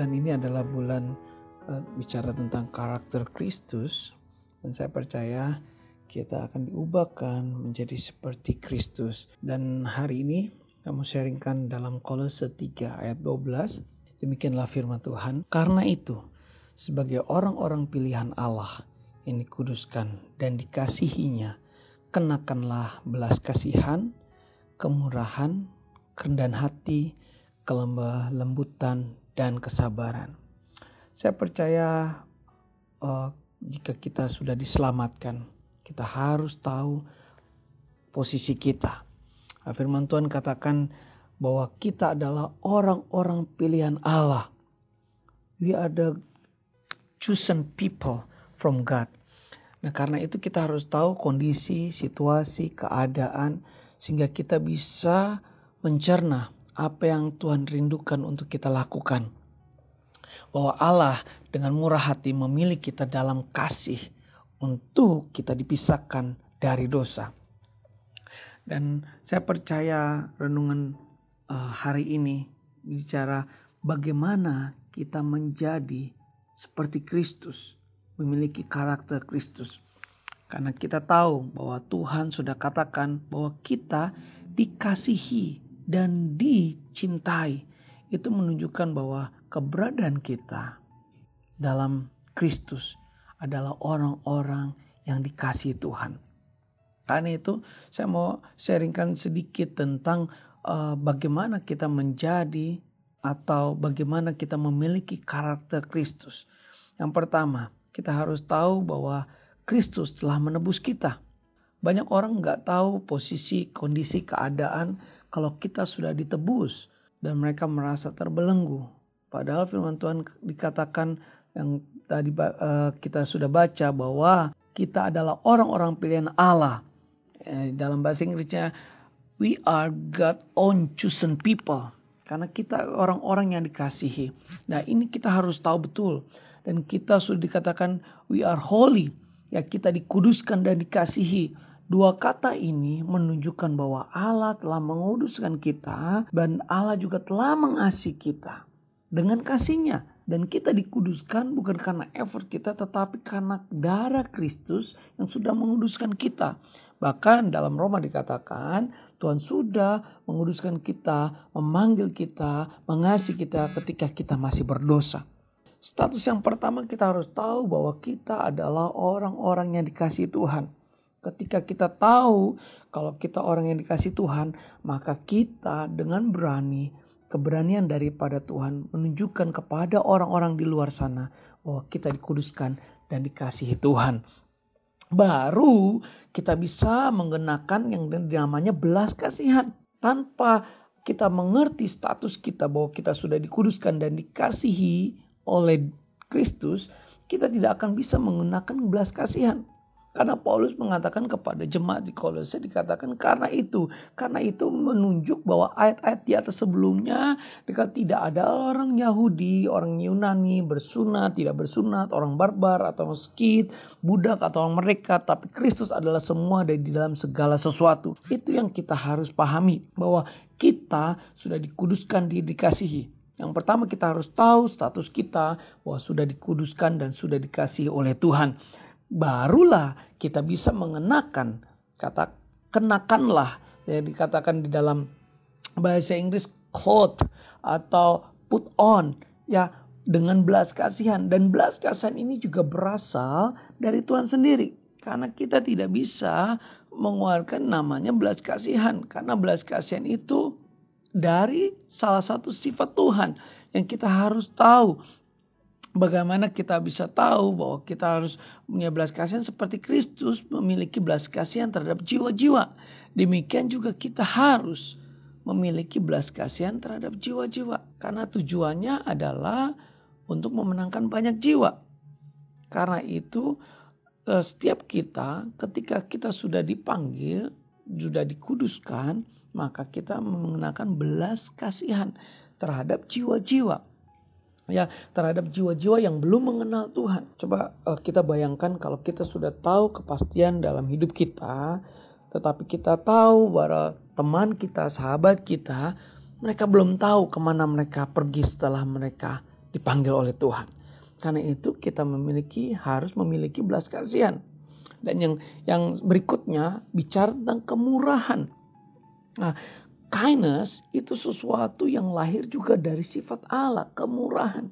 bulan ini adalah bulan uh, bicara tentang karakter Kristus dan saya percaya kita akan diubahkan menjadi seperti Kristus. Dan hari ini kamu sharingkan dalam Kolose 3 ayat 12. Demikianlah firman Tuhan. Karena itu, sebagai orang-orang pilihan Allah yang dikuduskan dan dikasihinya, kenakanlah belas kasihan, kemurahan, kerendahan hati, kelembah lembutan, dan kesabaran. Saya percaya uh, jika kita sudah diselamatkan, kita harus tahu posisi kita. Firman Tuhan katakan bahwa kita adalah orang-orang pilihan Allah. We are the chosen people from God. Nah, karena itu kita harus tahu kondisi, situasi, keadaan sehingga kita bisa mencerna apa yang Tuhan rindukan untuk kita lakukan bahwa Allah dengan murah hati memilih kita dalam kasih untuk kita dipisahkan dari dosa. Dan saya percaya renungan uh, hari ini bicara bagaimana kita menjadi seperti Kristus, memiliki karakter Kristus. Karena kita tahu bahwa Tuhan sudah katakan bahwa kita dikasihi dan dicintai. Itu menunjukkan bahwa keberadaan kita dalam Kristus adalah orang-orang yang dikasih Tuhan. Karena itu saya mau sharingkan sedikit tentang uh, bagaimana kita menjadi atau bagaimana kita memiliki karakter Kristus. Yang pertama, kita harus tahu bahwa Kristus telah menebus kita. Banyak orang nggak tahu posisi, kondisi, keadaan kalau kita sudah ditebus dan mereka merasa terbelenggu Padahal firman Tuhan dikatakan yang tadi uh, kita sudah baca bahwa kita adalah orang-orang pilihan Allah. Eh, dalam bahasa Inggrisnya, we are God own chosen people. Karena kita orang-orang yang dikasihi. Nah ini kita harus tahu betul. Dan kita sudah dikatakan we are holy. Ya kita dikuduskan dan dikasihi. Dua kata ini menunjukkan bahwa Allah telah menguduskan kita dan Allah juga telah mengasihi kita dengan kasihnya. Dan kita dikuduskan bukan karena effort kita tetapi karena darah Kristus yang sudah menguduskan kita. Bahkan dalam Roma dikatakan Tuhan sudah menguduskan kita, memanggil kita, mengasihi kita ketika kita masih berdosa. Status yang pertama kita harus tahu bahwa kita adalah orang-orang yang dikasih Tuhan. Ketika kita tahu kalau kita orang yang dikasih Tuhan, maka kita dengan berani keberanian daripada Tuhan menunjukkan kepada orang-orang di luar sana bahwa kita dikuduskan dan dikasihi Tuhan. Baru kita bisa mengenakan yang namanya belas kasihan tanpa kita mengerti status kita bahwa kita sudah dikuduskan dan dikasihi oleh Kristus, kita tidak akan bisa mengenakan belas kasihan. Karena Paulus mengatakan kepada jemaat di Kolose dikatakan karena itu. Karena itu menunjuk bahwa ayat-ayat di atas sebelumnya dekat tidak ada orang Yahudi, orang Yunani bersunat, tidak bersunat, orang barbar atau skit, budak atau orang mereka. Tapi Kristus adalah semua dari di dalam segala sesuatu. Itu yang kita harus pahami bahwa kita sudah dikuduskan, dikasihi. Yang pertama kita harus tahu status kita bahwa sudah dikuduskan dan sudah dikasihi oleh Tuhan barulah kita bisa mengenakan kata kenakanlah. Yang dikatakan di dalam bahasa Inggris cloth atau put on ya dengan belas kasihan. Dan belas kasihan ini juga berasal dari Tuhan sendiri. Karena kita tidak bisa mengeluarkan namanya belas kasihan. Karena belas kasihan itu dari salah satu sifat Tuhan yang kita harus tahu Bagaimana kita bisa tahu bahwa kita harus punya belas kasihan seperti Kristus memiliki belas kasihan terhadap jiwa-jiwa. Demikian juga kita harus memiliki belas kasihan terhadap jiwa-jiwa. Karena tujuannya adalah untuk memenangkan banyak jiwa. Karena itu eh, setiap kita ketika kita sudah dipanggil, sudah dikuduskan, maka kita mengenakan belas kasihan terhadap jiwa-jiwa ya terhadap jiwa-jiwa yang belum mengenal Tuhan. Coba uh, kita bayangkan kalau kita sudah tahu kepastian dalam hidup kita, tetapi kita tahu bahwa teman kita, sahabat kita, mereka belum tahu ke mana mereka pergi setelah mereka dipanggil oleh Tuhan. Karena itu kita memiliki harus memiliki belas kasihan. Dan yang yang berikutnya bicara tentang kemurahan. Nah, kindness itu sesuatu yang lahir juga dari sifat Allah, kemurahan.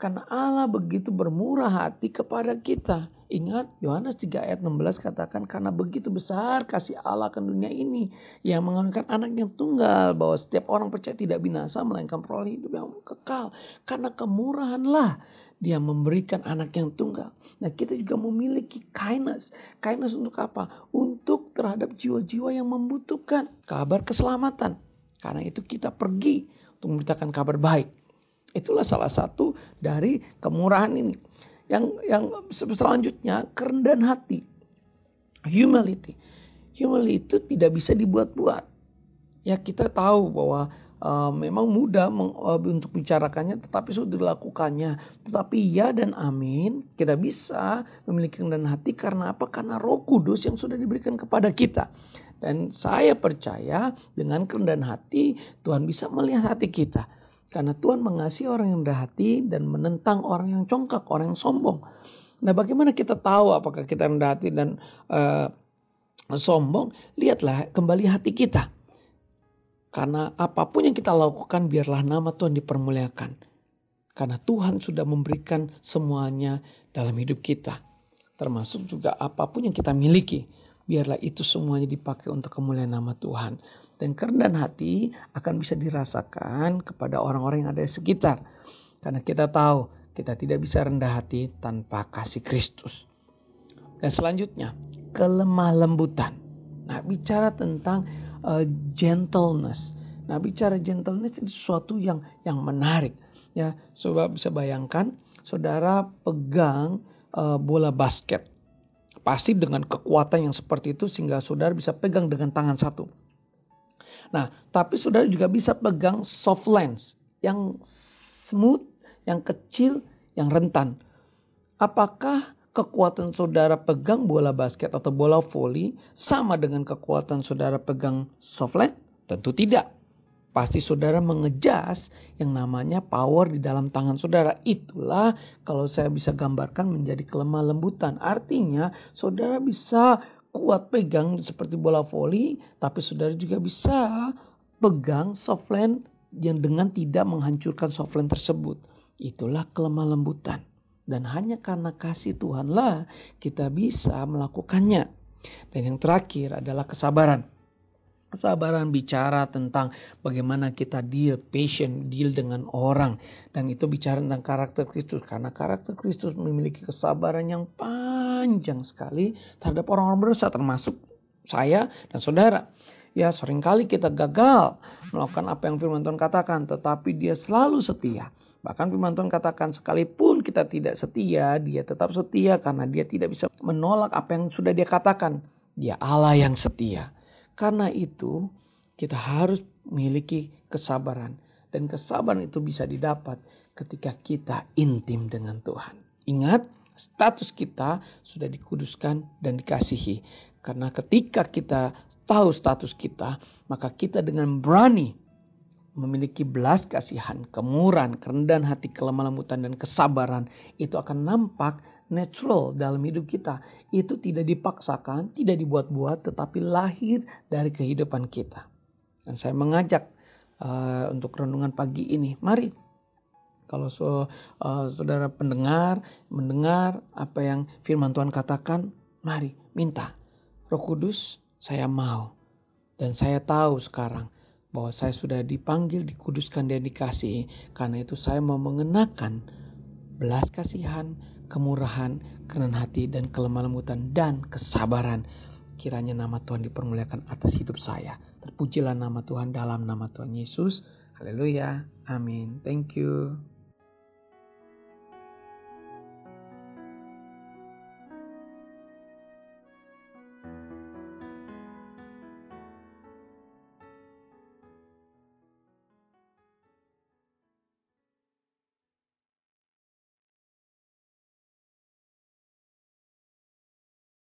Karena Allah begitu bermurah hati kepada kita. Ingat Yohanes 3 ayat 16 katakan karena begitu besar kasih Allah ke dunia ini yang mengangkat anak yang tunggal bahwa setiap orang percaya tidak binasa melainkan peroleh hidup yang kekal. Karena kemurahanlah dia memberikan anak yang tunggal. Nah kita juga memiliki kindness. Kindness untuk apa? Untuk terhadap jiwa-jiwa yang membutuhkan kabar keselamatan. Karena itu kita pergi untuk memberitakan kabar baik. Itulah salah satu dari kemurahan ini. Yang yang selanjutnya kerendahan hati. Humility. Humility itu tidak bisa dibuat-buat. Ya kita tahu bahwa uh, memang mudah meng, uh, untuk bicarakannya tetapi sudah dilakukannya. Tetapi ya dan amin kita bisa memiliki kerendahan hati karena apa? Karena roh kudus yang sudah diberikan kepada kita. Dan saya percaya dengan kerendahan hati Tuhan bisa melihat hati kita karena Tuhan mengasihi orang yang rendah hati dan menentang orang yang congkak, orang yang sombong. Nah, bagaimana kita tahu apakah kita rendah hati dan uh, sombong? Lihatlah kembali hati kita. Karena apa pun yang kita lakukan, biarlah nama Tuhan dipermuliakan. Karena Tuhan sudah memberikan semuanya dalam hidup kita. Termasuk juga apa pun yang kita miliki. Biarlah itu semuanya dipakai untuk kemuliaan nama Tuhan. Dan kerendahan hati akan bisa dirasakan kepada orang-orang yang ada di sekitar. Karena kita tahu kita tidak bisa rendah hati tanpa kasih Kristus. Dan selanjutnya, kelemah lembutan. Nah, bicara tentang uh, gentleness. Nah, bicara gentleness itu sesuatu yang yang menarik. Ya, coba bisa bayangkan, saudara pegang uh, bola basket. Pasti dengan kekuatan yang seperti itu sehingga saudara bisa pegang dengan tangan satu. Nah, tapi saudara juga bisa pegang soft lens yang smooth, yang kecil, yang rentan. Apakah kekuatan saudara pegang bola basket atau bola voli sama dengan kekuatan saudara pegang soft lens? Tentu tidak. Pasti saudara mengejas yang namanya power di dalam tangan saudara. Itulah kalau saya bisa gambarkan menjadi kelemah lembutan. Artinya saudara bisa kuat pegang seperti bola voli, tapi saudara juga bisa pegang softland yang dengan tidak menghancurkan softland tersebut. Itulah kelemah lembutan. Dan hanya karena kasih Tuhanlah kita bisa melakukannya. Dan yang terakhir adalah kesabaran. Kesabaran bicara tentang bagaimana kita deal, patient, deal dengan orang. Dan itu bicara tentang karakter Kristus. Karena karakter Kristus memiliki kesabaran yang panjang sekali terhadap orang-orang berdosa termasuk saya dan saudara. Ya sering kali kita gagal melakukan apa yang firman Tuhan katakan. Tetapi dia selalu setia. Bahkan firman Tuhan katakan sekalipun kita tidak setia, dia tetap setia karena dia tidak bisa menolak apa yang sudah dia katakan. Dia Allah yang setia. Karena itu kita harus memiliki kesabaran. Dan kesabaran itu bisa didapat ketika kita intim dengan Tuhan. Ingat, status kita sudah dikuduskan dan dikasihi. Karena ketika kita tahu status kita, maka kita dengan berani memiliki belas kasihan, kemurahan, kerendahan hati, kelemah lembutan, dan kesabaran. Itu akan nampak natural dalam hidup kita. Itu tidak dipaksakan, tidak dibuat-buat, tetapi lahir dari kehidupan kita. Dan saya mengajak uh, untuk renungan pagi ini, mari kalau so, uh, saudara pendengar mendengar apa yang firman Tuhan katakan, mari minta. Roh Kudus, saya mau. Dan saya tahu sekarang bahwa saya sudah dipanggil, dikuduskan dan dikasih. Karena itu saya mau mengenakan belas kasihan, kemurahan, kenan hati, dan kelemah lembutan, dan kesabaran. Kiranya nama Tuhan dipermuliakan atas hidup saya. Terpujilah nama Tuhan dalam nama Tuhan Yesus. Haleluya. Amin. Thank you.